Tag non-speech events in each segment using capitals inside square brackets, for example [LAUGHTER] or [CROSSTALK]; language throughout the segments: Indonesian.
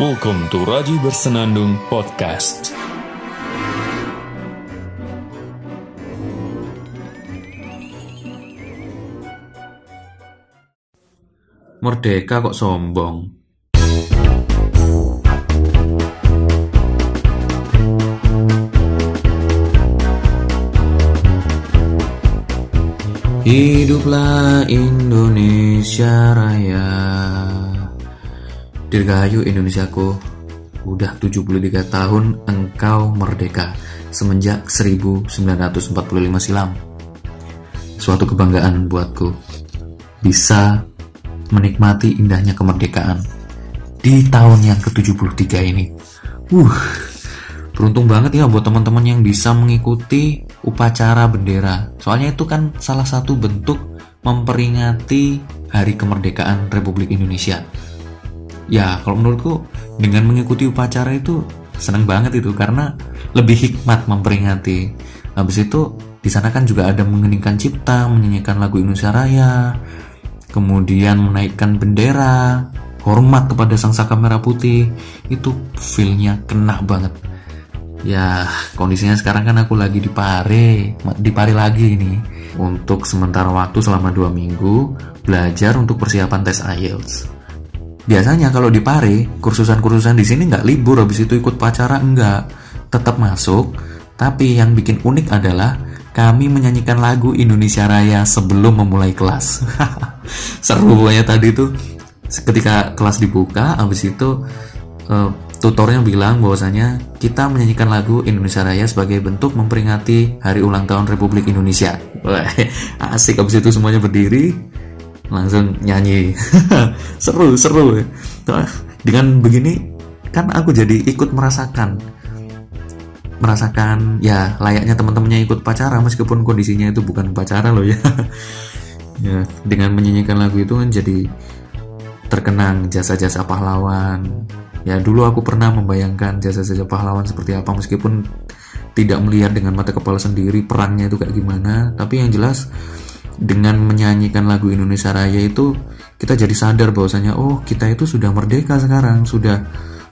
Welcome to Raji Bersenandung Podcast. Merdeka kok sombong. Hiduplah Indonesia Raya Dirgahayu Indonesiaku Udah 73 tahun engkau merdeka Semenjak 1945 silam Suatu kebanggaan buatku Bisa menikmati indahnya kemerdekaan Di tahun yang ke-73 ini Uh, beruntung banget ya buat teman-teman yang bisa mengikuti upacara bendera. Soalnya itu kan salah satu bentuk memperingati Hari Kemerdekaan Republik Indonesia. Ya, kalau menurutku dengan mengikuti upacara itu seneng banget itu karena lebih hikmat memperingati. Habis itu di sana kan juga ada mengeningkan cipta, menyanyikan lagu Indonesia Raya, kemudian menaikkan bendera, hormat kepada sang saka merah putih. Itu feelnya kena banget ya kondisinya sekarang kan aku lagi di Pare di Pare lagi nih untuk sementara waktu selama dua minggu belajar untuk persiapan tes IELTS biasanya kalau di Pare kursusan-kursusan di sini nggak libur habis itu ikut pacara enggak. Tetap masuk tapi yang bikin unik adalah kami menyanyikan lagu Indonesia Raya sebelum memulai kelas. [LAUGHS] Seru pokoknya tadi tuh. Ketika kelas dibuka habis itu uh, tutornya bilang bahwasanya kita menyanyikan lagu Indonesia Raya sebagai bentuk memperingati hari ulang tahun Republik Indonesia. [LAUGHS] Asik abis itu semuanya berdiri langsung nyanyi. [LAUGHS] seru, seru. Dengan begini kan aku jadi ikut merasakan merasakan ya layaknya teman-temannya ikut pacara meskipun kondisinya itu bukan pacara loh ya. [LAUGHS] ya, dengan menyanyikan lagu itu kan jadi terkenang jasa-jasa pahlawan, Ya dulu aku pernah membayangkan jasa-jasa pahlawan seperti apa meskipun tidak melihat dengan mata kepala sendiri perangnya itu kayak gimana. Tapi yang jelas dengan menyanyikan lagu Indonesia Raya itu kita jadi sadar bahwasanya oh kita itu sudah merdeka sekarang sudah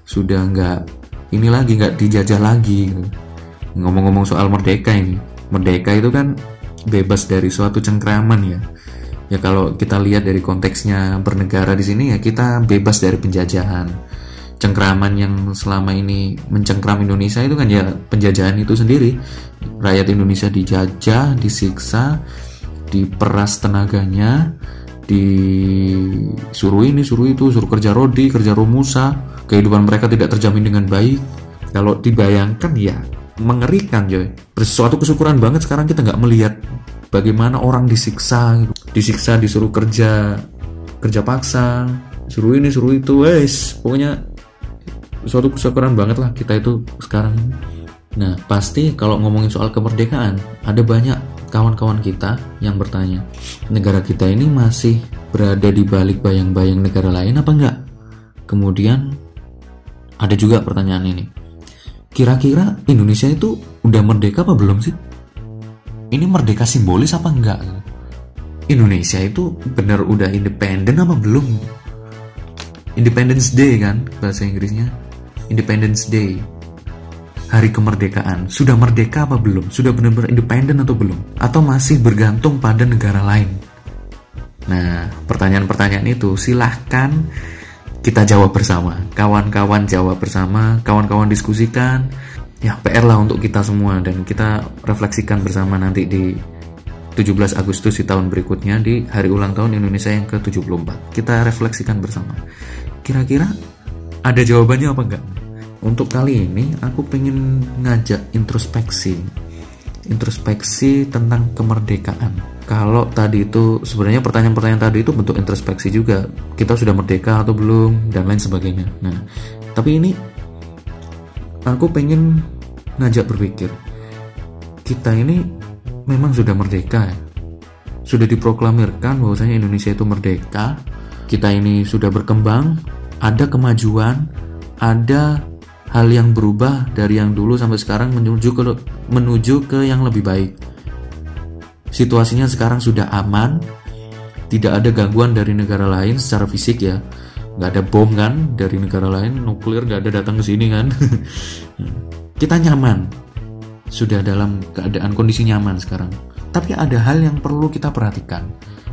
sudah nggak ini lagi nggak dijajah lagi gitu. ngomong-ngomong soal merdeka ini merdeka itu kan bebas dari suatu cengkraman ya. Ya kalau kita lihat dari konteksnya bernegara di sini ya kita bebas dari penjajahan. Cengkraman yang selama ini mencengkram Indonesia itu kan ya penjajahan itu sendiri. Rakyat Indonesia dijajah disiksa diperas tenaganya disuruh ini suruh itu suruh kerja rodi kerja rumusa kehidupan mereka tidak terjamin dengan baik kalau dibayangkan ya mengerikan coy sesuatu kesyukuran banget sekarang kita nggak melihat bagaimana orang disiksa gitu. disiksa disuruh kerja kerja paksa suruh ini suruh itu wes pokoknya suatu kesyukuran banget lah kita itu sekarang. Nah, pasti kalau ngomongin soal kemerdekaan, ada banyak kawan-kawan kita yang bertanya, negara kita ini masih berada di balik bayang-bayang negara lain apa enggak? Kemudian ada juga pertanyaan ini. Kira-kira Indonesia itu udah merdeka apa belum sih? Ini merdeka simbolis apa enggak? Indonesia itu benar udah independen apa belum? Independence Day kan bahasa Inggrisnya Independence Day, hari kemerdekaan, sudah merdeka apa belum? Sudah benar-benar independen atau belum? Atau masih bergantung pada negara lain? Nah, pertanyaan-pertanyaan itu silahkan kita jawab bersama. Kawan-kawan jawab bersama, kawan-kawan diskusikan. Ya, PR lah untuk kita semua dan kita refleksikan bersama nanti di 17 Agustus di tahun berikutnya di hari ulang tahun Indonesia yang ke-74. Kita refleksikan bersama. Kira-kira ada jawabannya apa enggak? Untuk kali ini aku pengen ngajak introspeksi. Introspeksi tentang kemerdekaan. Kalau tadi itu sebenarnya pertanyaan-pertanyaan tadi itu bentuk introspeksi juga. Kita sudah merdeka atau belum dan lain sebagainya. Nah tapi ini aku pengen ngajak berpikir. Kita ini memang sudah merdeka ya. Sudah diproklamirkan bahwasanya Indonesia itu merdeka. Kita ini sudah berkembang. Ada kemajuan. Ada hal yang berubah dari yang dulu sampai sekarang menuju ke menuju ke yang lebih baik. Situasinya sekarang sudah aman, tidak ada gangguan dari negara lain secara fisik ya. nggak ada bom kan dari negara lain nuklir nggak ada datang ke sini kan. [LAUGHS] Kita nyaman. Sudah dalam keadaan kondisi nyaman sekarang. Tapi ada hal yang perlu kita perhatikan.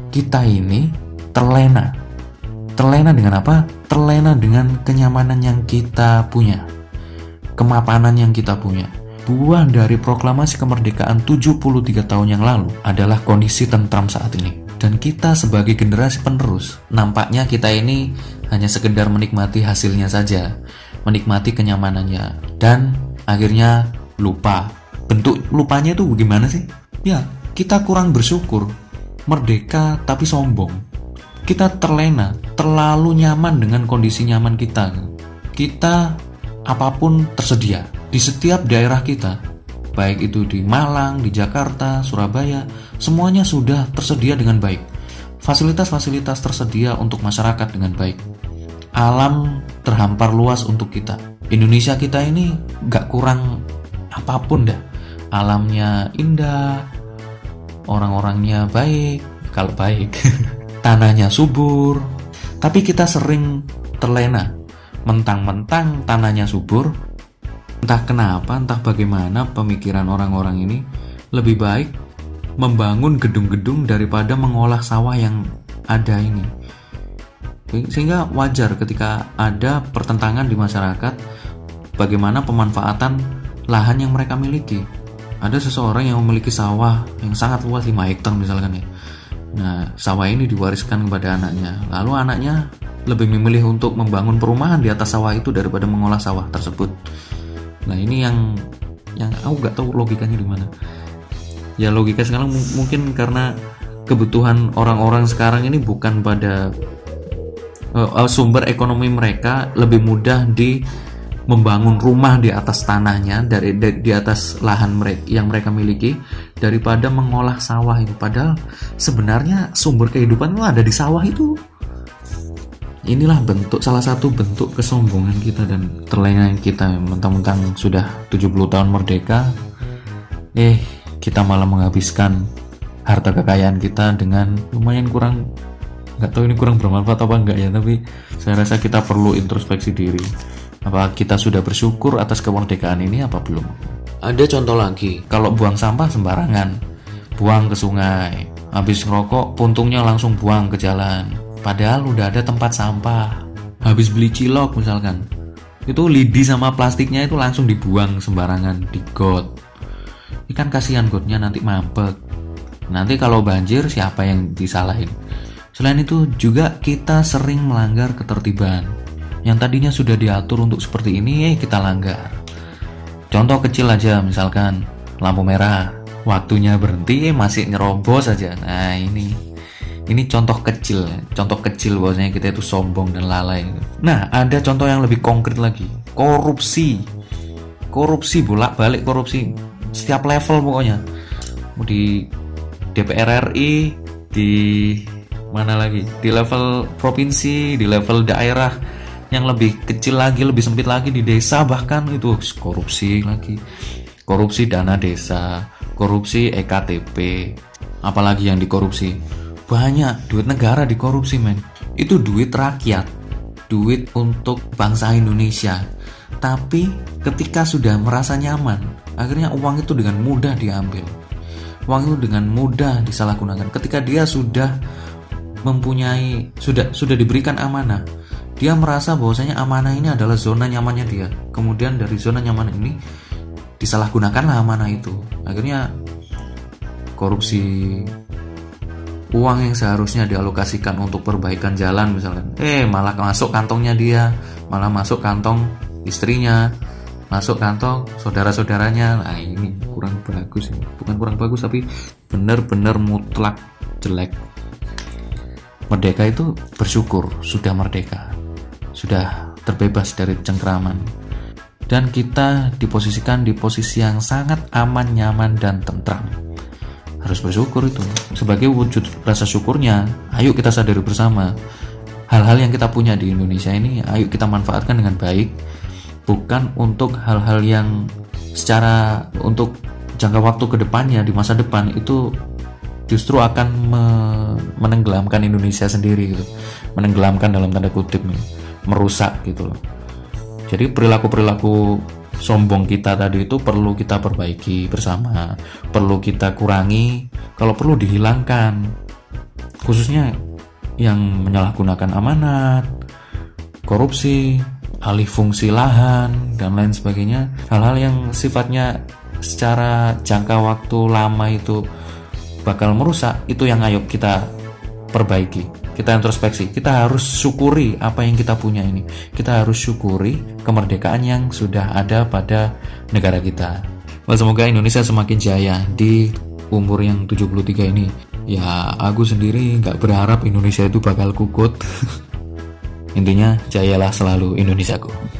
Kita ini terlena. Terlena dengan apa? Terlena dengan kenyamanan yang kita punya kemapanan yang kita punya buah dari proklamasi kemerdekaan 73 tahun yang lalu adalah kondisi tentram saat ini dan kita sebagai generasi penerus, nampaknya kita ini hanya sekedar menikmati hasilnya saja, menikmati kenyamanannya, dan akhirnya lupa. Bentuk lupanya itu bagaimana sih? Ya, kita kurang bersyukur, merdeka tapi sombong. Kita terlena, terlalu nyaman dengan kondisi nyaman kita. Kita apa pun tersedia di setiap daerah kita baik itu di Malang, di Jakarta, Surabaya, semuanya sudah tersedia dengan baik. Fasilitas-fasilitas tersedia untuk masyarakat dengan baik. Alam terhampar luas untuk kita. Indonesia kita ini gak kurang apa pun dah. Alamnya indah, orang-orangnya baik, kalau baik, [LAUGHS] tanahnya subur. Tapi kita sering terlena, mentang-mentang tanahnya subur, Entah kenapa, entah bagaimana pemikiran orang-orang ini lebih baik membangun gedung-gedung daripada mengolah sawah yang ada ini. Sehingga wajar ketika ada pertentangan di masyarakat bagaimana pemanfaatan lahan yang mereka miliki. Ada seseorang yang memiliki sawah yang sangat luas 5 hektar misalkan ya. Nah, sawah ini diwariskan kepada anaknya. Lalu anaknya lebih memilih untuk membangun perumahan di atas sawah itu daripada mengolah sawah tersebut. Nah ini yang yang aku gak tahu logikanya di mana. Ya logika sekarang mungkin karena kebutuhan orang-orang sekarang ini bukan pada uh, sumber ekonomi mereka lebih mudah di membangun rumah di atas tanahnya dari di, di atas lahan mereka yang mereka miliki daripada mengolah sawah itu padahal sebenarnya sumber kehidupan itu ada di sawah itu inilah bentuk salah satu bentuk kesombongan kita dan terlena kita. Mentang-mentang sudah 70 tahun merdeka eh kita malah menghabiskan harta kekayaan kita dengan lumayan kurang nggak tahu ini kurang bermanfaat apa enggak ya tapi saya rasa kita perlu introspeksi diri. Apa kita sudah bersyukur atas kemerdekaan ini apa belum? Ada contoh lagi. Kalau buang sampah sembarangan buang ke sungai habis ngerokok puntungnya langsung buang ke jalan Padahal udah ada tempat sampah. Habis beli cilok misalkan, itu lidi sama plastiknya itu langsung dibuang sembarangan di got. Ikan kasihan gotnya nanti mampet. Nanti kalau banjir siapa yang disalahin? Selain itu juga kita sering melanggar ketertiban. Yang tadinya sudah diatur untuk seperti ini, eh kita langgar. Contoh kecil aja misalkan lampu merah, waktunya berhenti eh masih nyerobos saja. Nah ini ini contoh kecil contoh kecil bahwasanya kita itu sombong dan lalai nah ada contoh yang lebih konkret lagi. Korupsi. Korupsi bolak balik korupsi. Setiap level pokoknya. Di DPR RI di mana lagi? Di level provinsi di level daerah. Yang lebih kecil lagi lebih sempit lagi di desa bahkan itu. Korupsi lagi. Korupsi dana desa. Korupsi EKTP apalagi yang dikorupsi banyak duit negara dikorupsi men. Itu duit rakyat duit untuk bangsa Indonesia. Tapi ketika sudah merasa nyaman akhirnya uang itu dengan mudah diambil. Uang itu dengan mudah disalahgunakan. Ketika dia sudah mempunyai sudah sudah diberikan amanah dia merasa bahwasanya amanah ini adalah zona nyamannya dia. Kemudian dari zona nyaman ini disalahgunakanlah amanah itu. Akhirnya korupsi uang yang seharusnya dialokasikan untuk perbaikan jalan misalkan eh malah masuk kantongnya dia malah masuk kantong istrinya masuk kantong saudara-saudaranya. Nah ini kurang bagus bukan kurang bagus tapi benar-benar mutlak jelek. Merdeka itu bersyukur sudah merdeka sudah terbebas dari cengkraman dan kita diposisikan di posisi yang sangat aman, nyaman, dan tentram harus bersyukur itu. Sebagai wujud rasa syukurnya ayo kita sadari bersama. Hal-hal yang kita punya di Indonesia ini ayo kita manfaatkan dengan baik. Bukan untuk hal-hal yang secara untuk jangka waktu ke depannya di masa depan itu justru akan menenggelamkan Indonesia sendiri gitu. Menenggelamkan dalam tanda kutip nih. Merusak gitu loh. Jadi perilaku-perilaku sombong kita tadi itu perlu kita perbaiki bersama perlu kita kurangi kalau perlu dihilangkan. Khususnya yang menyalahgunakan amanat korupsi alih fungsi lahan dan lain sebagainya. Hal-hal yang sifatnya secara jangka waktu lama itu bakal merusak itu yang ayo kita perbaiki kita introspeksi. Kita harus syukuri apa yang kita punya ini. Kita harus syukuri kemerdekaan yang sudah ada pada negara kita. Well, semoga Indonesia semakin jaya di umur yang 73 ini. Ya aku sendiri nggak berharap Indonesia itu bakal kukut. [LAUGHS] Intinya jayalah selalu Indonesiaku